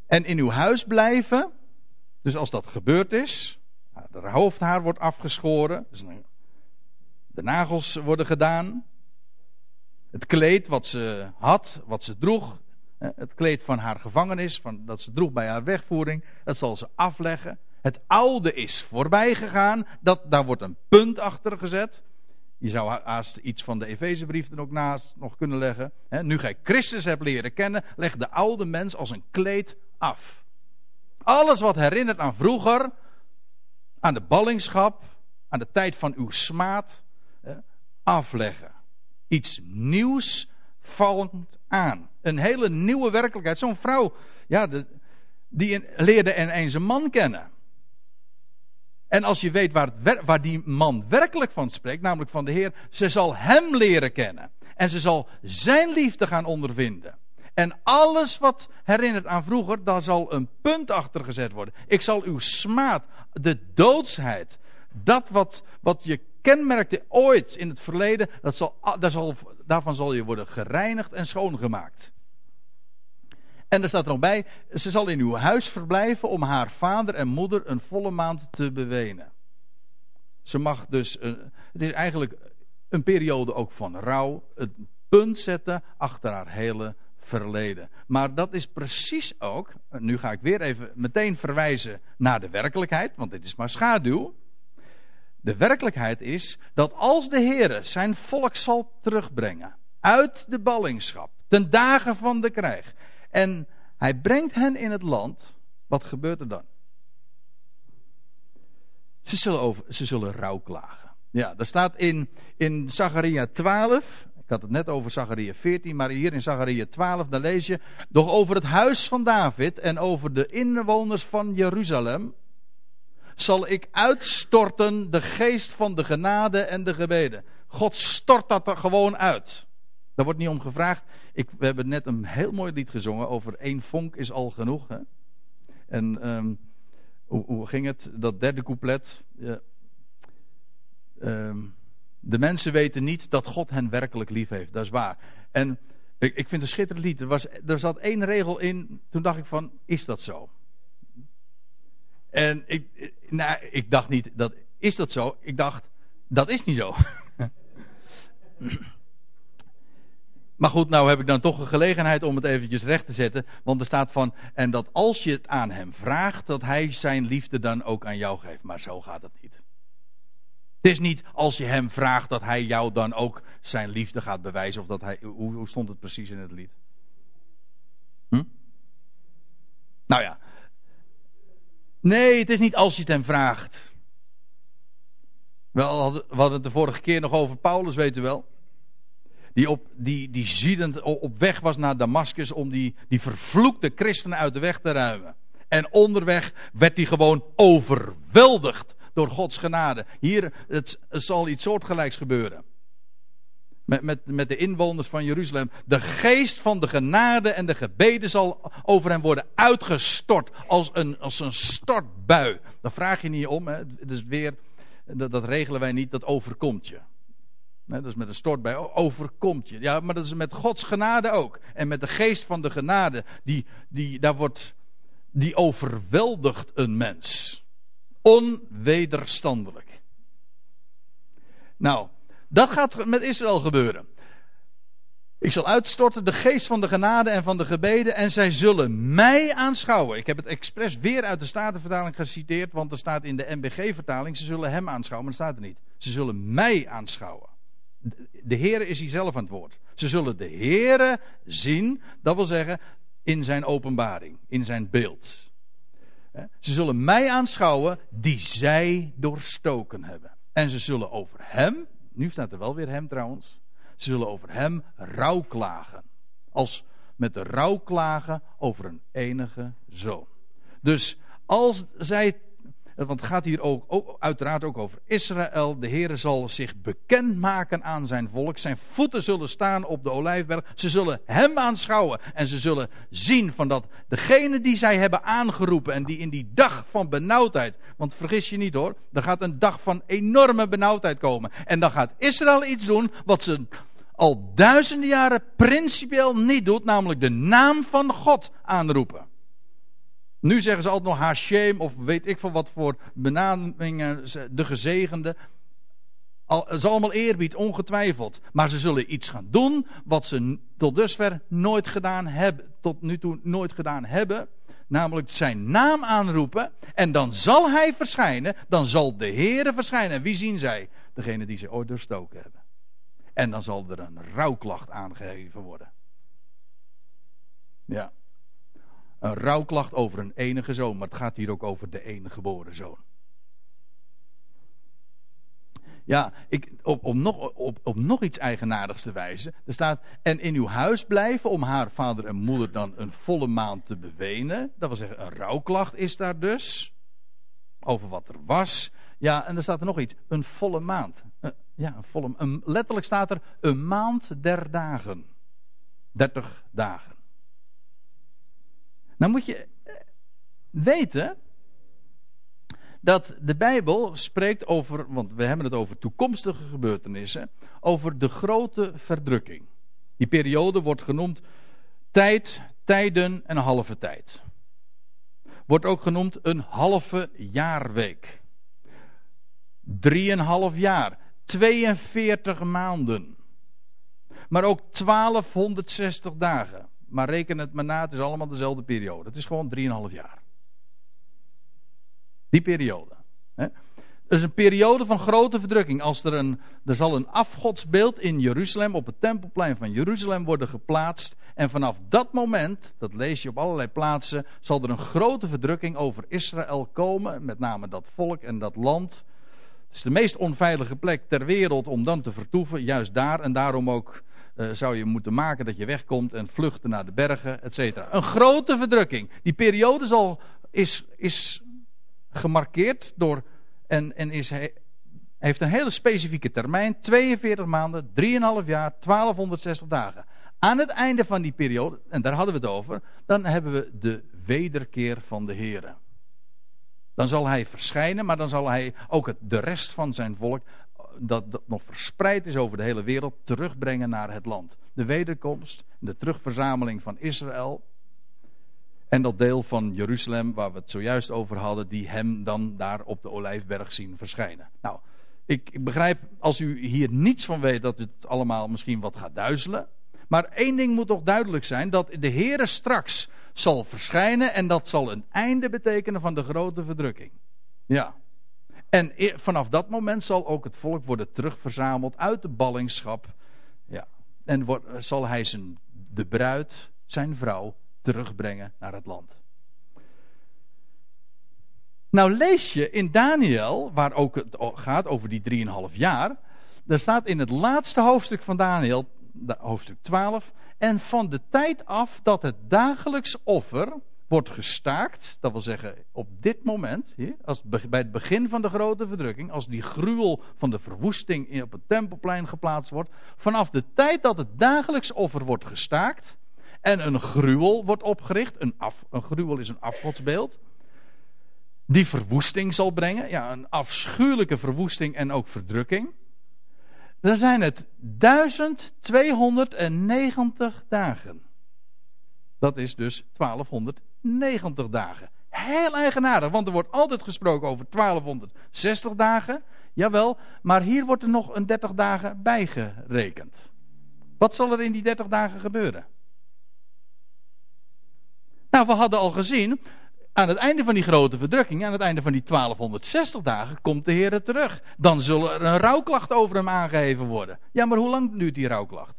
en in uw huis blijven. Dus als dat gebeurd is, de hoofdhaar wordt afgeschoren, dus de nagels worden gedaan. Het kleed wat ze had, wat ze droeg, het kleed van haar gevangenis, van, dat ze droeg bij haar wegvoering, dat zal ze afleggen. Het oude is voorbij gegaan, dat, daar wordt een punt achter gezet. Je zou haast iets van de Efezebrief er ook naast nog kunnen leggen. nu gij Christus hebt leren kennen, leg de oude mens als een kleed af. Alles wat herinnert aan vroeger, aan de ballingschap, aan de tijd van uw smaad, afleggen. Iets nieuws valt aan. Een hele nieuwe werkelijkheid. Zo'n vrouw, ja, die leerde ineens een man kennen. En als je weet waar, waar die man werkelijk van spreekt, namelijk van de Heer, ze zal hem leren kennen. En ze zal zijn liefde gaan ondervinden. En alles wat herinnert aan vroeger, daar zal een punt achter gezet worden. Ik zal uw smaad, de doodsheid, dat wat, wat je kenmerkte ooit in het verleden, dat zal, zal, daarvan zal je worden gereinigd en schoongemaakt. En er staat er nog bij, ze zal in uw huis verblijven om haar vader en moeder een volle maand te bewenen. Ze mag dus, uh, het is eigenlijk een periode ook van rouw, het punt zetten achter haar hele verleden. Maar dat is precies ook, nu ga ik weer even meteen verwijzen naar de werkelijkheid, want dit is maar schaduw. De werkelijkheid is dat als de Heer zijn volk zal terugbrengen uit de ballingschap, ten dagen van de krijg, en hij brengt hen in het land, wat gebeurt er dan? Ze zullen, over, ze zullen rouw klagen. Ja, daar staat in, in Zachariah 12, ik had het net over Zachariah 14, maar hier in Zachariah 12, dan lees je, doch over het huis van David en over de inwoners van Jeruzalem, zal ik uitstorten de geest van de genade en de gebeden. God stort dat er gewoon uit. Daar wordt niet om gevraagd. Ik, we hebben net een heel mooi lied gezongen over één vonk is al genoeg. Hè? En um, hoe, ging het? Dat derde couplet. Ja. Um, de mensen weten niet dat God hen werkelijk lief heeft. Dat is waar. En ik, ik vind het een schitterend lied. Er, was, er zat één regel in. Toen dacht ik van, is dat zo? En ik, nou, ik dacht niet, dat, is dat zo? Ik dacht, dat is niet zo. maar goed, nou heb ik dan toch een gelegenheid om het eventjes recht te zetten. Want er staat van, en dat als je het aan hem vraagt, dat hij zijn liefde dan ook aan jou geeft. Maar zo gaat het niet. Het is niet als je hem vraagt dat hij jou dan ook zijn liefde gaat bewijzen. Of dat hij, hoe, hoe stond het precies in het lied? Hm? Nou ja, Nee, het is niet als je het hem vraagt. Wel, we hadden het de vorige keer nog over Paulus, weet u wel. Die, op, die, die ziedend op weg was naar Damascus om die, die vervloekte christenen uit de weg te ruimen. En onderweg werd hij gewoon overweldigd door Gods genade. Hier het, het zal iets soortgelijks gebeuren met, met, met de inwoners van Jeruzalem. De geest van de genade en de gebeden zal over hen worden uitgestort als een, als een stortbui. Daar vraag je niet om. Hè. Dus weer, dat, dat regelen wij niet, dat overkomt je. Dat is met een stortbui, overkomt je. Ja, maar dat is met Gods genade ook. En met de geest van de genade, die, die, daar wordt, die overweldigt een mens. Onwederstandelijk. Nou, dat gaat met Israël gebeuren. Ik zal uitstorten de geest van de genade en van de gebeden en zij zullen mij aanschouwen. Ik heb het expres weer uit de Statenvertaling geciteerd, want er staat in de MBG-vertaling, ze zullen hem aanschouwen, maar dat staat er niet. Ze zullen mij aanschouwen. De Heere is hier zelf aan het woord. Ze zullen de Heere zien, dat wil zeggen in zijn openbaring, in zijn beeld. Ze zullen mij aanschouwen die zij doorstoken hebben. En ze zullen over hem, nu staat er wel weer hem trouwens. Ze zullen over hem rouw klagen. Als met de rouw klagen over een enige zoon. Dus als zij want het gaat hier ook, ook, uiteraard ook over Israël. De Heer zal zich bekendmaken aan zijn volk. Zijn voeten zullen staan op de olijfberg. Ze zullen hem aanschouwen. En ze zullen zien van dat degene die zij hebben aangeroepen. En die in die dag van benauwdheid. Want vergis je niet hoor. Er gaat een dag van enorme benauwdheid komen. En dan gaat Israël iets doen wat ze al duizenden jaren principieel niet doet. Namelijk de naam van God aanroepen. Nu zeggen ze altijd nog Hashem of weet ik van wat voor benamingen, de gezegende. Al, is allemaal eerbied, ongetwijfeld. Maar ze zullen iets gaan doen wat ze tot dusver nooit gedaan hebben. Tot nu toe nooit gedaan hebben. Namelijk zijn naam aanroepen. En dan zal hij verschijnen. Dan zal de Heere verschijnen. En wie zien zij? Degene die ze ooit doorstoken hebben. En dan zal er een rouwklacht aangegeven worden. Ja. Een rouwklacht over een enige zoon. Maar het gaat hier ook over de enige geboren zoon. Ja, ik, op, nog, op, op nog iets eigenaardigs te wijzen. Er staat, en in uw huis blijven om haar vader en moeder dan een volle maand te bewenen. Dat wil zeggen, een rouwklacht is daar dus. Over wat er was. Ja, en er staat er nog iets. Een volle maand. Uh, ja, een volle, letterlijk staat er een maand der dagen. 30 dagen. Nou moet je eh, weten dat de Bijbel spreekt over, want we hebben het over toekomstige gebeurtenissen, over de grote verdrukking. Die periode wordt genoemd tijd, tijden en halve tijd. Wordt ook genoemd een halve jaarweek. Drieënhalf jaar. 42 maanden. Maar ook 1260 dagen. Maar reken het maar na, het is allemaal dezelfde periode. Het is gewoon 3,5 jaar. Die periode. Hè? is een periode van grote verdrukking. Als er, een, er zal een afgodsbeeld in Jeruzalem, op het tempelplein van Jeruzalem worden geplaatst. En vanaf dat moment, dat lees je op allerlei plaatsen, zal er een grote verdrukking over Israël komen. Met name dat volk en dat land. Het is de meest onveilige plek ter wereld om dan te vertoeven, juist daar. En daarom ook uh, zou je moeten maken dat je wegkomt en vluchten naar de bergen, et cetera. Een grote verdrukking. Die periode zal, is, is gemarkeerd door. En, en is, heeft een hele specifieke termijn: 42 maanden, 3,5 jaar, 1260 dagen. Aan het einde van die periode, en daar hadden we het over, dan hebben we de wederkeer van de Heer. Dan zal hij verschijnen, maar dan zal hij ook het, de rest van zijn volk, dat, dat nog verspreid is over de hele wereld, terugbrengen naar het land. De wederkomst, de terugverzameling van Israël. En dat deel van Jeruzalem, waar we het zojuist over hadden, die hem dan daar op de olijfberg zien verschijnen. Nou, ik, ik begrijp als u hier niets van weet dat het allemaal misschien wat gaat duizelen. Maar één ding moet toch duidelijk zijn: dat de Heere straks zal verschijnen en dat zal een einde betekenen van de grote verdrukking. Ja. En vanaf dat moment zal ook het volk worden terugverzameld uit de ballingschap. Ja. En wordt, zal hij zijn, de bruid, zijn vrouw, terugbrengen naar het land. Nou lees je in Daniel, waar ook het gaat over die 3,5 jaar. Daar staat in het laatste hoofdstuk van Daniel, hoofdstuk 12. En van de tijd af dat het dagelijks offer wordt gestaakt, dat wil zeggen op dit moment, als bij het begin van de grote verdrukking, als die gruwel van de verwoesting op het tempelplein geplaatst wordt, vanaf de tijd dat het dagelijks offer wordt gestaakt, en een gruwel wordt opgericht. Een, af, een gruwel is een afgodsbeeld. Die verwoesting zal brengen. Ja, een afschuwelijke verwoesting en ook verdrukking. Dan zijn het 1290 dagen. Dat is dus 1290 dagen. Heel eigenaardig, want er wordt altijd gesproken over 1260 dagen. Jawel, maar hier wordt er nog een 30 dagen bijgerekend. Wat zal er in die 30 dagen gebeuren? Nou, we hadden al gezien, aan het einde van die grote verdrukking, aan het einde van die 1260 dagen, komt de Heer terug. Dan zullen er een rouwklacht over hem aangeheven worden. Ja, maar hoe lang duurt die rouwklacht?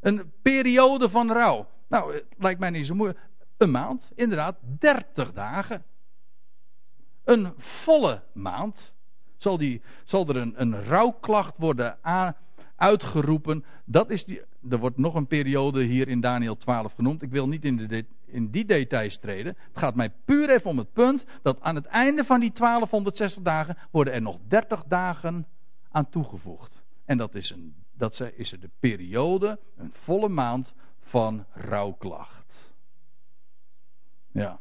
Een periode van rouw. Nou, het lijkt mij niet zo moeilijk. Een maand, inderdaad, 30 dagen. Een volle maand zal, die, zal er een, een rouwklacht worden uitgeroepen. Dat is die, er wordt nog een periode hier in Daniel 12 genoemd. Ik wil niet in, de, in die details treden. Het gaat mij puur even om het punt dat aan het einde van die 1260 dagen worden er nog 30 dagen aan toegevoegd. En dat is, een, dat is er de periode, een volle maand van rouwklacht. Ja.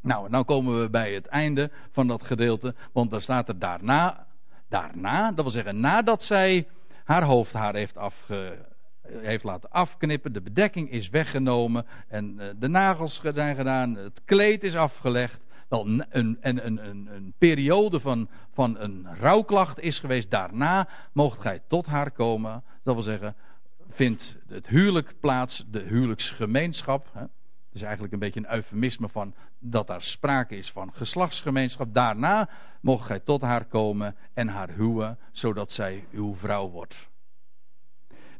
Nou, nou komen we bij het einde van dat gedeelte, want dan staat er daarna, daarna, dat wil zeggen nadat zij haar hoofdhaar heeft, afge, heeft laten afknippen, de bedekking is weggenomen en eh, de nagels zijn gedaan, het kleed is afgelegd. Wel, een, een, een, een, een periode van, van een rouwklacht is geweest. Daarna moogt gij tot haar komen. Dat wil zeggen, vindt het huwelijk plaats, de huwelijksgemeenschap. Het is eigenlijk een beetje een eufemisme van dat daar sprake is van geslachtsgemeenschap. Daarna mocht gij tot haar komen en haar huwen, zodat zij uw vrouw wordt.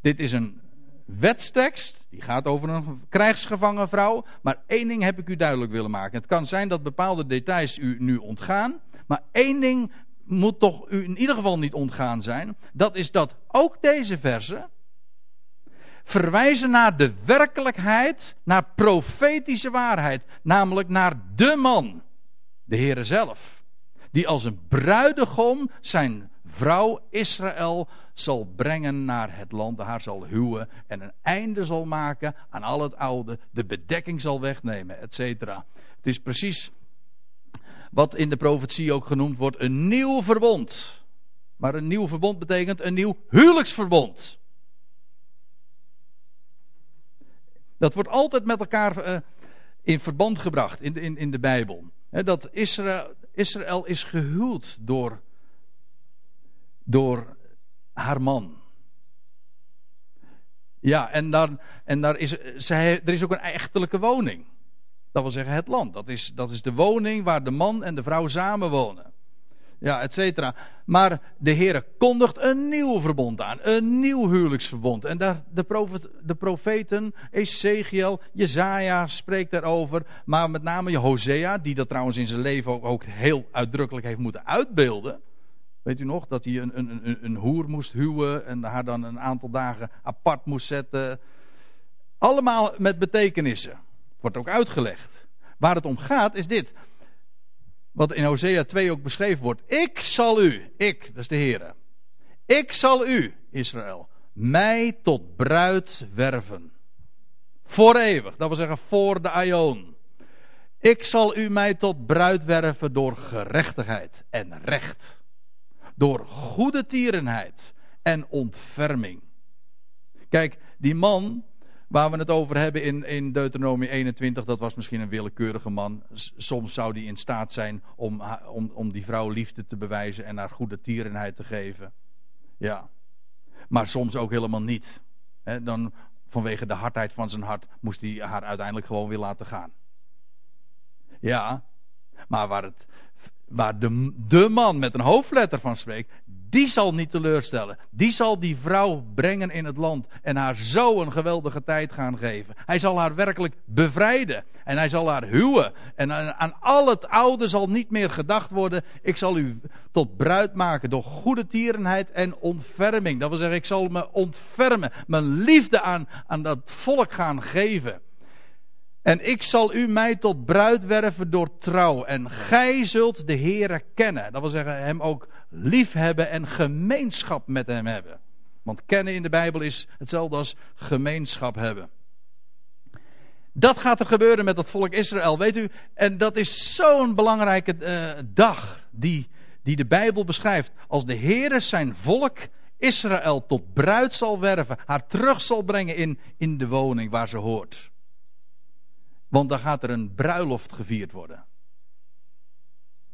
Dit is een wetstekst, die gaat over een krijgsgevangen vrouw. Maar één ding heb ik u duidelijk willen maken. Het kan zijn dat bepaalde details u nu ontgaan. Maar één ding moet toch u in ieder geval niet ontgaan zijn. Dat is dat ook deze verse verwijzen naar de werkelijkheid, naar profetische waarheid. Namelijk naar de man, de Heere zelf. Die als een bruidegom zijn vrouw Israël zal brengen naar het land, haar zal huwen en een einde zal maken aan al het oude, de bedekking zal wegnemen, etc. Het is precies wat in de profetie ook genoemd wordt een nieuw verbond. Maar een nieuw verbond betekent een nieuw huwelijksverbond. Dat wordt altijd met elkaar uh, in verband gebracht in de, in, in de Bijbel. dat Israël, Israël is gehuwd door, door haar man. Ja, en, daar, en daar is, zij, er is ook een echtelijke woning. Dat wil zeggen het land. Dat is, dat is de woning waar de man en de vrouw samen wonen ja, et cetera. Maar de Heer kondigt een nieuw verbond aan, een nieuw huwelijksverbond. En daar, de, de profeten, Ezekiel, Jezaja spreekt daarover. Maar met name Hosea, die dat trouwens in zijn leven ook, ook, heel uitdrukkelijk heeft moeten uitbeelden. Weet u nog, dat hij een, een, een, een hoer moest huwen en haar dan een aantal dagen apart moest zetten. Allemaal met betekenissen. Wordt ook uitgelegd. Waar het om gaat is dit wat in Hosea 2 ook beschreven wordt. Ik zal u, ik, dat is de Heer. Ik zal u, Israël, mij tot bruid werven. Voor eeuwig, dat wil zeggen voor de aion. Ik zal u mij tot bruid werven door gerechtigheid en recht. Door goede tierenheid en ontferming. Kijk, die man waar we het over hebben in, in Deuteronomie 21, dat was misschien een willekeurige man. Soms zou die in staat zijn om, om, om die vrouw liefde te bewijzen en haar goede tierenheid te geven. Ja. Maar soms ook helemaal niet. dan vanwege de hardheid van zijn hart moest hij haar uiteindelijk gewoon weer laten gaan. Ja, maar waar, het, waar de, de man met een hoofdletter van spreekt, die zal niet teleurstellen. Die zal die vrouw brengen in het land en haar zo een geweldige tijd gaan geven. Hij zal haar werkelijk bevrijden en hij zal haar huwen. En aan al het oude zal niet meer gedacht worden. Ik zal u tot bruid maken door goede tierenheid en ontferming. Dat wil zeggen, ik zal me ontfermen, mijn liefde aan, aan dat volk gaan geven. En ik zal u mij tot bruid werven door trouw. En gij zult de Heere kennen. Dat wil zeggen, hem ook lief hebben en gemeenschap met hem hebben. Want kennen in de Bijbel is hetzelfde als gemeenschap hebben. Dat gaat er gebeuren met het volk Israël, weet u. En dat is zo'n belangrijke uh, dag die, die de Bijbel beschrijft. Als de Heere zijn volk Israël tot bruid zal werven, haar terug zal brengen in, in de woning waar ze hoort. Want dan gaat er een bruiloft gevierd worden.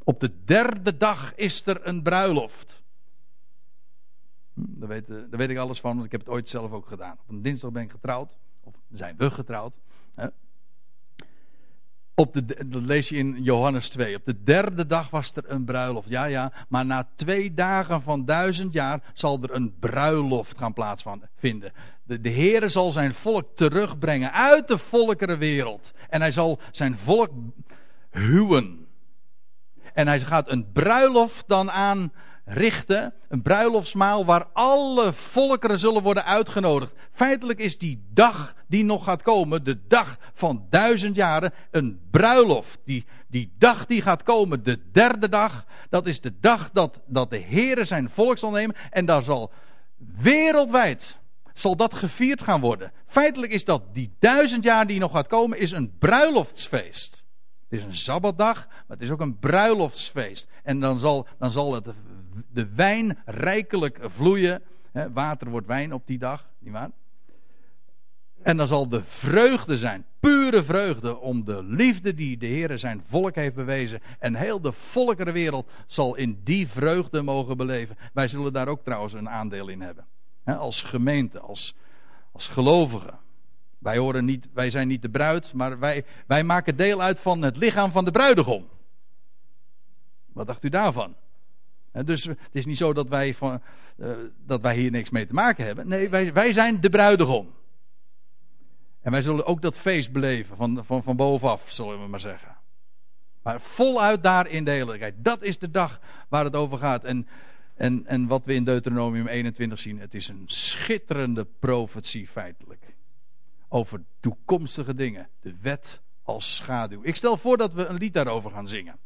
Op de derde dag is er een bruiloft. Hm, daar, weet, daar weet ik alles van, want ik heb het ooit zelf ook gedaan. Op een dinsdag ben ik getrouwd. Of zijn we getrouwd. Op de, dat lees je in Johannes 2. Op de derde dag was er een bruiloft. Ja, ja. Maar na twee dagen van duizend jaar zal er een bruiloft gaan plaatsvinden. De, de Heere zal zijn volk terugbrengen uit de volkerenwereld. En hij zal zijn volk huwen. En hij gaat een bruiloft dan aanrichten. Een bruiloftsmaal waar alle volkeren zullen worden uitgenodigd. Feitelijk is die dag die nog gaat komen, de dag van duizend jaren, een bruiloft. Die, die dag die gaat komen, de derde dag, dat is de dag dat, dat de Heere zijn volk zal nemen. En daar zal wereldwijd zal dat gevierd gaan worden. Feitelijk is dat die duizend jaar die nog gaat komen, is een bruiloftsfeest. Het is een sabbatdag, maar het is ook een bruiloftsfeest. En dan zal, dan zal het, de wijn rijkelijk vloeien. water wordt wijn op die dag, nietwaar? En dan zal de vreugde zijn, pure vreugde, om de liefde die de Heer zijn volk heeft bewezen. En heel de volkerenwereld zal in die vreugde mogen beleven. Wij zullen daar ook trouwens een aandeel in hebben. als gemeente, als, als gelovigen. Wij, horen niet, wij zijn niet de bruid, maar wij, wij maken deel uit van het lichaam van de bruidegom. Wat dacht u daarvan? Dus het is niet zo dat wij, van, uh, dat wij hier niks mee te maken hebben. Nee, wij, wij zijn de bruidegom. En wij zullen ook dat feest beleven van, van, van bovenaf, zullen we maar zeggen. Maar voluit daar in de heerlijkheid. Dat is de dag waar het over gaat. En, en, en wat we in Deuteronomium 21 zien, het is een schitterende profetie feitelijk. Over toekomstige dingen. De wet als schaduw. Ik stel voor dat we een lied daarover gaan zingen.